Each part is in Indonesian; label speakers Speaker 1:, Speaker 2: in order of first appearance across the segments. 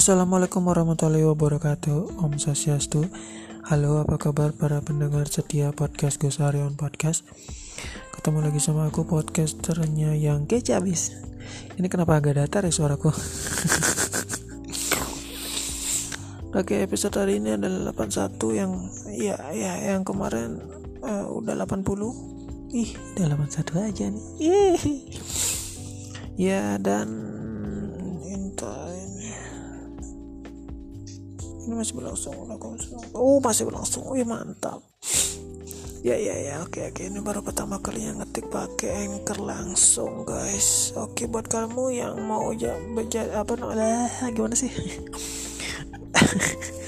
Speaker 1: Assalamualaikum warahmatullahi wabarakatuh. Om Swastiastu. Halo apa kabar para pendengar setia podcast Gus Arion Podcast? Ketemu lagi sama aku podcasternya yang kece abis. Ini kenapa agak datar ya suaraku? Oke episode hari ini adalah 81 yang ya ya yang kemarin uh, udah 80 Ih udah 81 aja nih. Ih. Ya dan ini masih berlangsung. Oh masih berlangsung. Oh ya mantap. Ya ya ya. Oke oke. Ini baru pertama kali yang ngetik pakai anchor langsung guys. Oke buat kamu yang mau ya apa namanya? Gimana sih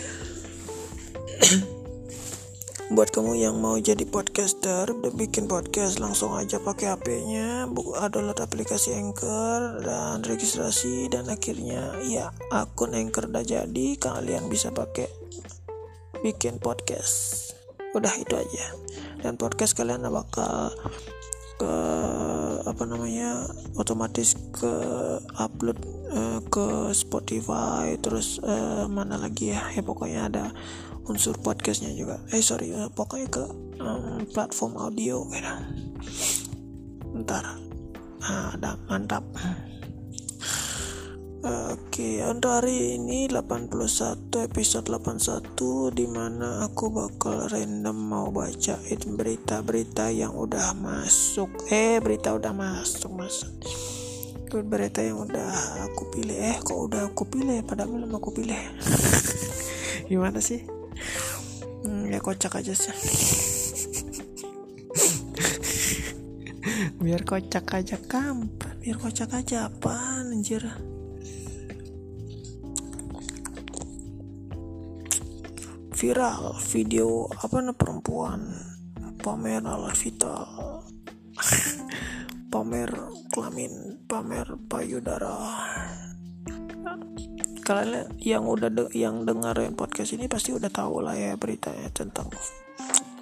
Speaker 1: buat kamu yang mau jadi podcaster udah bikin podcast langsung aja pakai HP-nya download aplikasi Anchor dan registrasi dan akhirnya ya akun Anchor udah jadi kalian bisa pakai bikin podcast. Udah itu aja. Dan podcast kalian bakal ke apa namanya otomatis ke upload uh, ke Spotify terus uh, mana lagi ya? Ya pokoknya ada unsur podcastnya juga. Eh sorry uh, pokoknya ke um, platform audio. Gitu ntar. Nah, ada mantap. Oke, untuk hari ini 81 episode 81 di mana aku bakal random mau bacain berita-berita yang udah masuk. Eh, berita udah masuk masuk. Berita yang udah aku pilih. Eh, kok udah aku pilih? Padahal belum aku pilih. Gimana sih? hmm, ya kocak aja sih biar kocak aja kampret biar kocak aja apa anjir viral video apa nih perempuan pamer alat vital pamer pamer payudara. Kalian yang udah de yang dengerin podcast ini pasti udah tahu lah ya beritanya tentang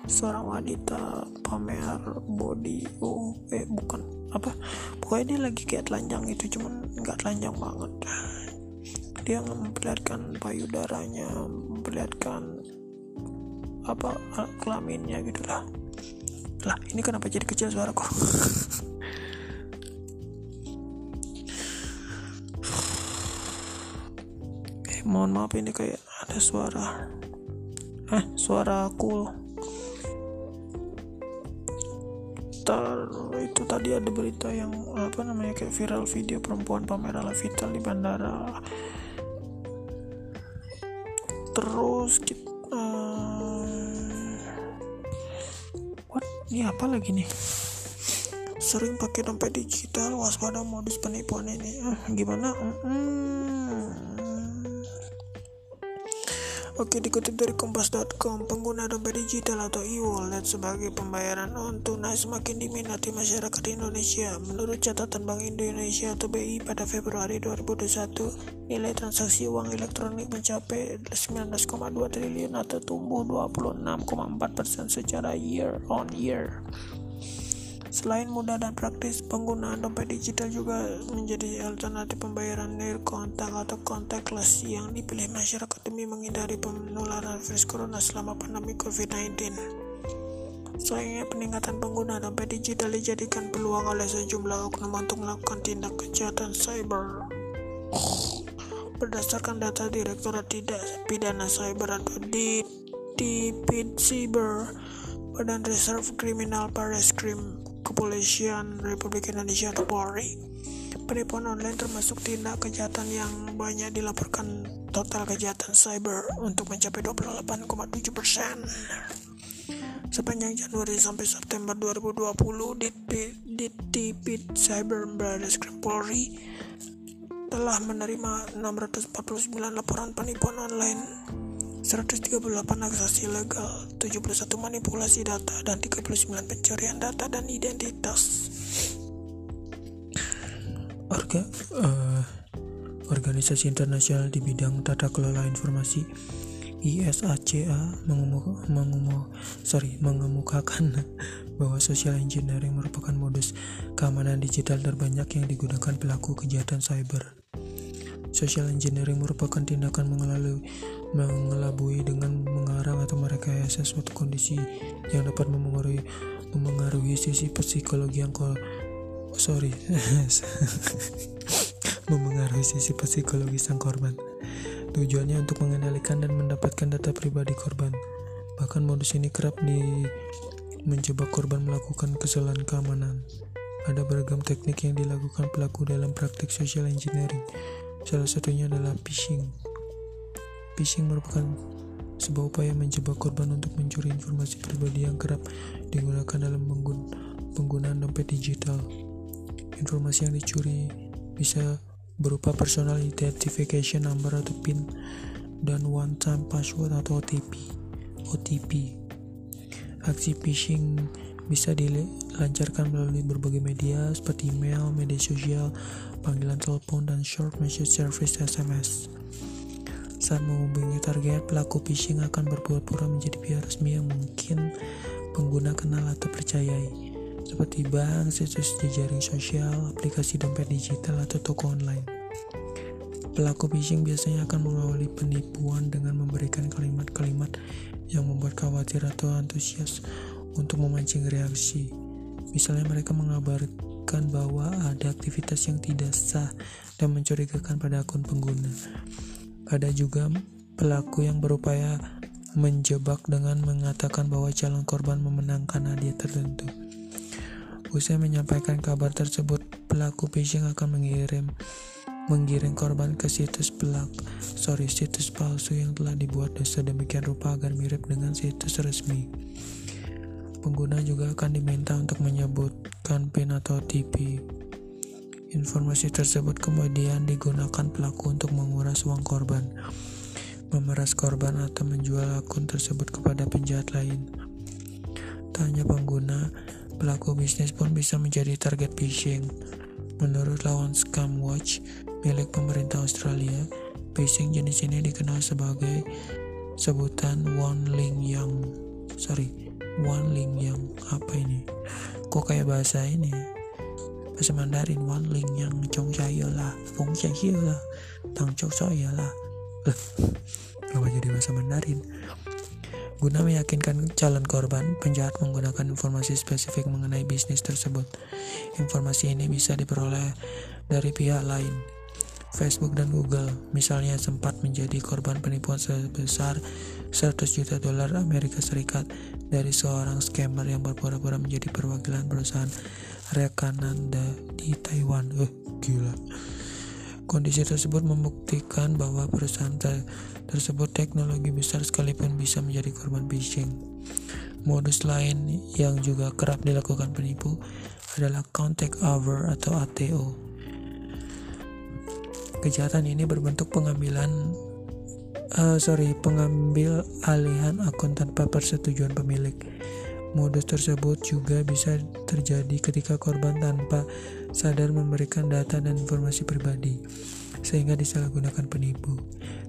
Speaker 1: seorang wanita pamer body. Oh eh bukan. Apa? Pokoknya dia lagi kayak telanjang itu cuman nggak telanjang banget. Dia memperlihatkan payudaranya memperlihatkan apa kelaminnya gitulah lah ini kenapa jadi kecil suaraku mohon maaf ini kayak ada suara. Eh suara aku Tar, itu tadi ada berita yang apa namanya kayak viral video perempuan pamer ala vital di bandara. Terus kita uh, what? Ini apa lagi nih? Sering pakai dompet digital waspada modus penipuan ini. Uh, gimana? Hmm. Oke, dikutip dari kompas.com, pengguna dompet digital atau e-wallet sebagai pembayaran non tunai semakin diminati masyarakat Indonesia. Menurut catatan Bank Indonesia atau BI pada Februari 2021, nilai transaksi uang elektronik mencapai 19,2 triliun atau tumbuh 26,4% secara year on year. Selain mudah dan praktis, penggunaan dompet digital juga menjadi alternatif pembayaran nil kontak atau contactless yang dipilih masyarakat demi menghindari penularan virus corona selama pandemi COVID-19. Sayangnya peningkatan pengguna dompet digital dijadikan peluang oleh sejumlah oknum untuk melakukan tindak kejahatan cyber. Berdasarkan data Direktorat Tidak Pidana Cyber atau DPID Cyber, Badan Reserve Kriminal Barreskrim Kepolisian Republik Indonesia atau Polri. Penipuan online termasuk tindak kejahatan yang banyak dilaporkan total kejahatan cyber untuk mencapai 28,7 persen. Sepanjang Januari sampai September 2020, Ditpid Cyber Barreskrim Polri telah menerima 649 laporan penipuan online 138 akses ilegal, 71 manipulasi data, dan 39 pencurian data dan identitas. Orga, uh, organisasi internasional di bidang tata kelola informasi ISACA mengumum, mengumum, sorry, mengemukakan bahwa social engineering merupakan modus keamanan digital terbanyak yang digunakan pelaku kejahatan cyber. Social engineering merupakan tindakan mengelabui, mengelabui dengan mengarang atau merekayasa suatu kondisi yang dapat memengaruhi, memengaruhi sisi psikologi yang ko, sorry memengaruhi sisi psikologi sang korban. Tujuannya untuk mengendalikan dan mendapatkan data pribadi korban. Bahkan modus ini kerap di menjebak korban melakukan kesalahan keamanan. Ada beragam teknik yang dilakukan pelaku dalam praktik social engineering. Salah satunya adalah phishing. Phishing merupakan sebuah upaya menjebak korban untuk mencuri informasi pribadi yang kerap digunakan dalam penggunaan dompet digital. Informasi yang dicuri bisa berupa personal identification number atau PIN dan one time password atau OTP. OTP. Aksi phishing bisa dilancarkan melalui berbagai media seperti email, media sosial, panggilan telepon, dan short message service SMS. Saat menghubungi target, pelaku phishing akan berpura-pura menjadi pihak resmi yang mungkin pengguna kenal atau percayai, seperti bank, situs jejaring sosial, aplikasi dompet digital, atau toko online. Pelaku phishing biasanya akan mengawali penipuan dengan memberikan kalimat-kalimat yang membuat khawatir atau antusias untuk memancing reaksi. Misalnya mereka mengabarkan bahwa ada aktivitas yang tidak sah dan mencurigakan pada akun pengguna. Ada juga pelaku yang berupaya menjebak dengan mengatakan bahwa calon korban memenangkan hadiah tertentu. Usai menyampaikan kabar tersebut, pelaku phishing akan mengirim mengirim korban ke situs pelak, sorry situs palsu yang telah dibuat sedemikian rupa agar mirip dengan situs resmi. Pengguna juga akan diminta untuk menyebutkan PIN atau OTP. Informasi tersebut kemudian digunakan pelaku untuk menguras uang korban, memeras korban atau menjual akun tersebut kepada penjahat lain. Tanya pengguna, pelaku bisnis pun bisa menjadi target phishing. Menurut lawan Scam Watch milik pemerintah Australia, phishing jenis ini dikenal sebagai sebutan One Link yang sorry Wan Ling yang apa ini? Kok kayak bahasa ini? Bahasa Mandarin Ling yang Chong saya lah Fong saya lah Tang Chok saya lah. Jadi bahasa Mandarin? Guna meyakinkan calon korban, penjahat menggunakan informasi spesifik mengenai bisnis tersebut. Informasi ini bisa diperoleh dari pihak lain, Facebook dan Google misalnya sempat menjadi korban penipuan sebesar 100 juta dolar Amerika Serikat dari seorang scammer yang berpura-pura menjadi perwakilan perusahaan rekanan di Taiwan. Eh, gila. Kondisi tersebut membuktikan bahwa perusahaan ter tersebut teknologi besar sekalipun bisa menjadi korban phishing. Modus lain yang juga kerap dilakukan penipu adalah contact over atau ATO Kejahatan ini berbentuk pengambilan uh, sorry pengambil alihan akun tanpa persetujuan pemilik. Modus tersebut juga bisa terjadi ketika korban tanpa sadar memberikan data dan informasi pribadi, sehingga disalahgunakan penipu.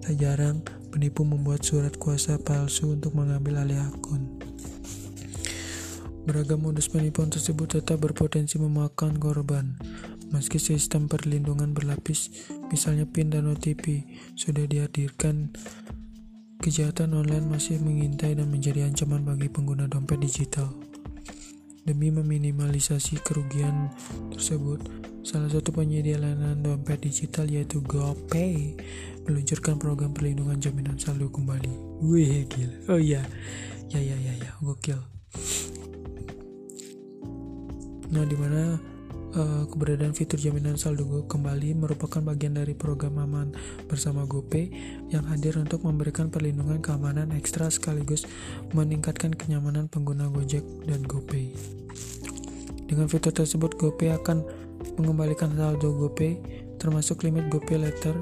Speaker 1: Tak jarang, penipu membuat surat kuasa palsu untuk mengambil alih akun. Beragam modus penipuan tersebut tetap berpotensi memakan korban. Meski sistem perlindungan berlapis, misalnya PIN dan OTP, sudah dihadirkan, kejahatan online masih mengintai dan menjadi ancaman bagi pengguna dompet digital. Demi meminimalisasi kerugian tersebut, salah satu penyedia layanan dompet digital yaitu GoPay meluncurkan program perlindungan jaminan saldo kembali. Wih, gila. Oh iya. Ya ya ya ya, gokil. Nah, di mana uh, keberadaan fitur jaminan saldo kembali merupakan bagian dari program aman bersama GoPay yang hadir untuk memberikan perlindungan keamanan ekstra sekaligus meningkatkan kenyamanan pengguna Gojek dan GoPay. Dengan fitur tersebut, GoPay akan mengembalikan saldo GoPay termasuk limit GoPay Letter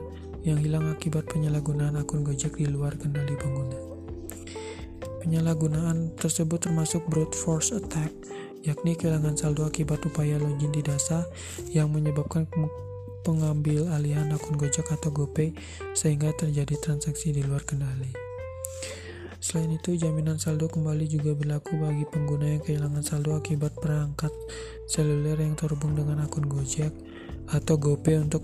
Speaker 1: yang hilang akibat penyalahgunaan akun Gojek di luar kendali pengguna. Penyalahgunaan tersebut termasuk brute force attack yakni kehilangan saldo akibat upaya login di dasa yang menyebabkan pengambil alihan akun Gojek atau GoPay sehingga terjadi transaksi di luar kendali. Selain itu, jaminan saldo kembali juga berlaku bagi pengguna yang kehilangan saldo akibat perangkat seluler yang terhubung dengan akun Gojek atau GoPay untuk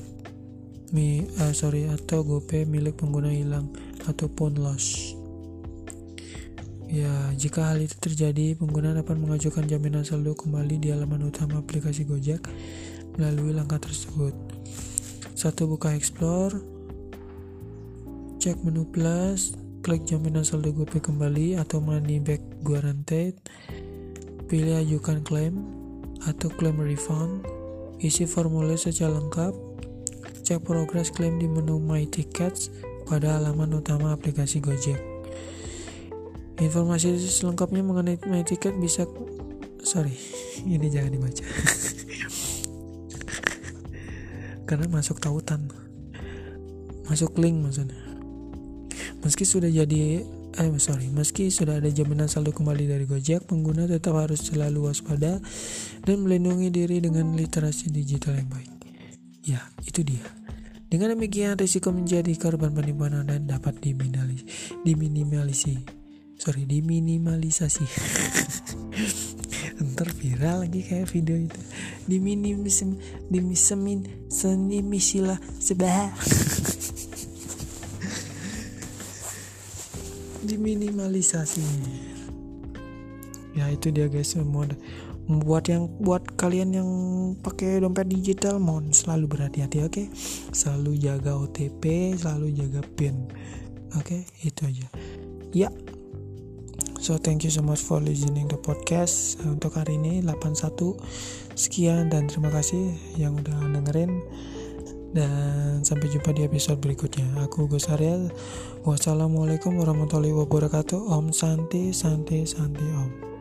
Speaker 1: mi uh, sorry atau GoPay milik pengguna hilang atau phone loss. Ya, jika hal itu terjadi, pengguna dapat mengajukan jaminan saldo kembali di halaman utama aplikasi Gojek melalui langkah tersebut. Satu buka Explore, cek menu plus, klik jaminan saldo GoPay kembali atau money back guaranteed, pilih ajukan klaim atau klaim refund, isi formulir secara lengkap, cek progres klaim di menu My Tickets pada halaman utama aplikasi Gojek. Informasi selengkapnya mengenai my ticket bisa sorry ini jangan dibaca. Karena masuk tautan. Masuk link maksudnya. Meski sudah jadi eh sorry. Meski sudah ada jaminan saldo kembali dari Gojek pengguna tetap harus selalu waspada dan melindungi diri dengan literasi digital yang baik. Ya itu dia. Dengan demikian risiko menjadi korban penipuan dan dapat diminimalisir sorry diminimalisasi. Ntar viral lagi kayak video itu. Diminimisem dimisemin senimisilah sebah. Diminimalisasi. Ya itu dia guys semua buat yang buat kalian yang pakai dompet digital mohon selalu berhati-hati oke? Okay? selalu jaga OTP selalu jaga PIN oke? Okay? itu aja. Ya So thank you so much for listening the podcast untuk hari ini 81 sekian dan terima kasih yang udah dengerin dan sampai jumpa di episode berikutnya. Aku Gus Arya. Wassalamualaikum warahmatullahi wabarakatuh. Om Santi Santi Santi Om.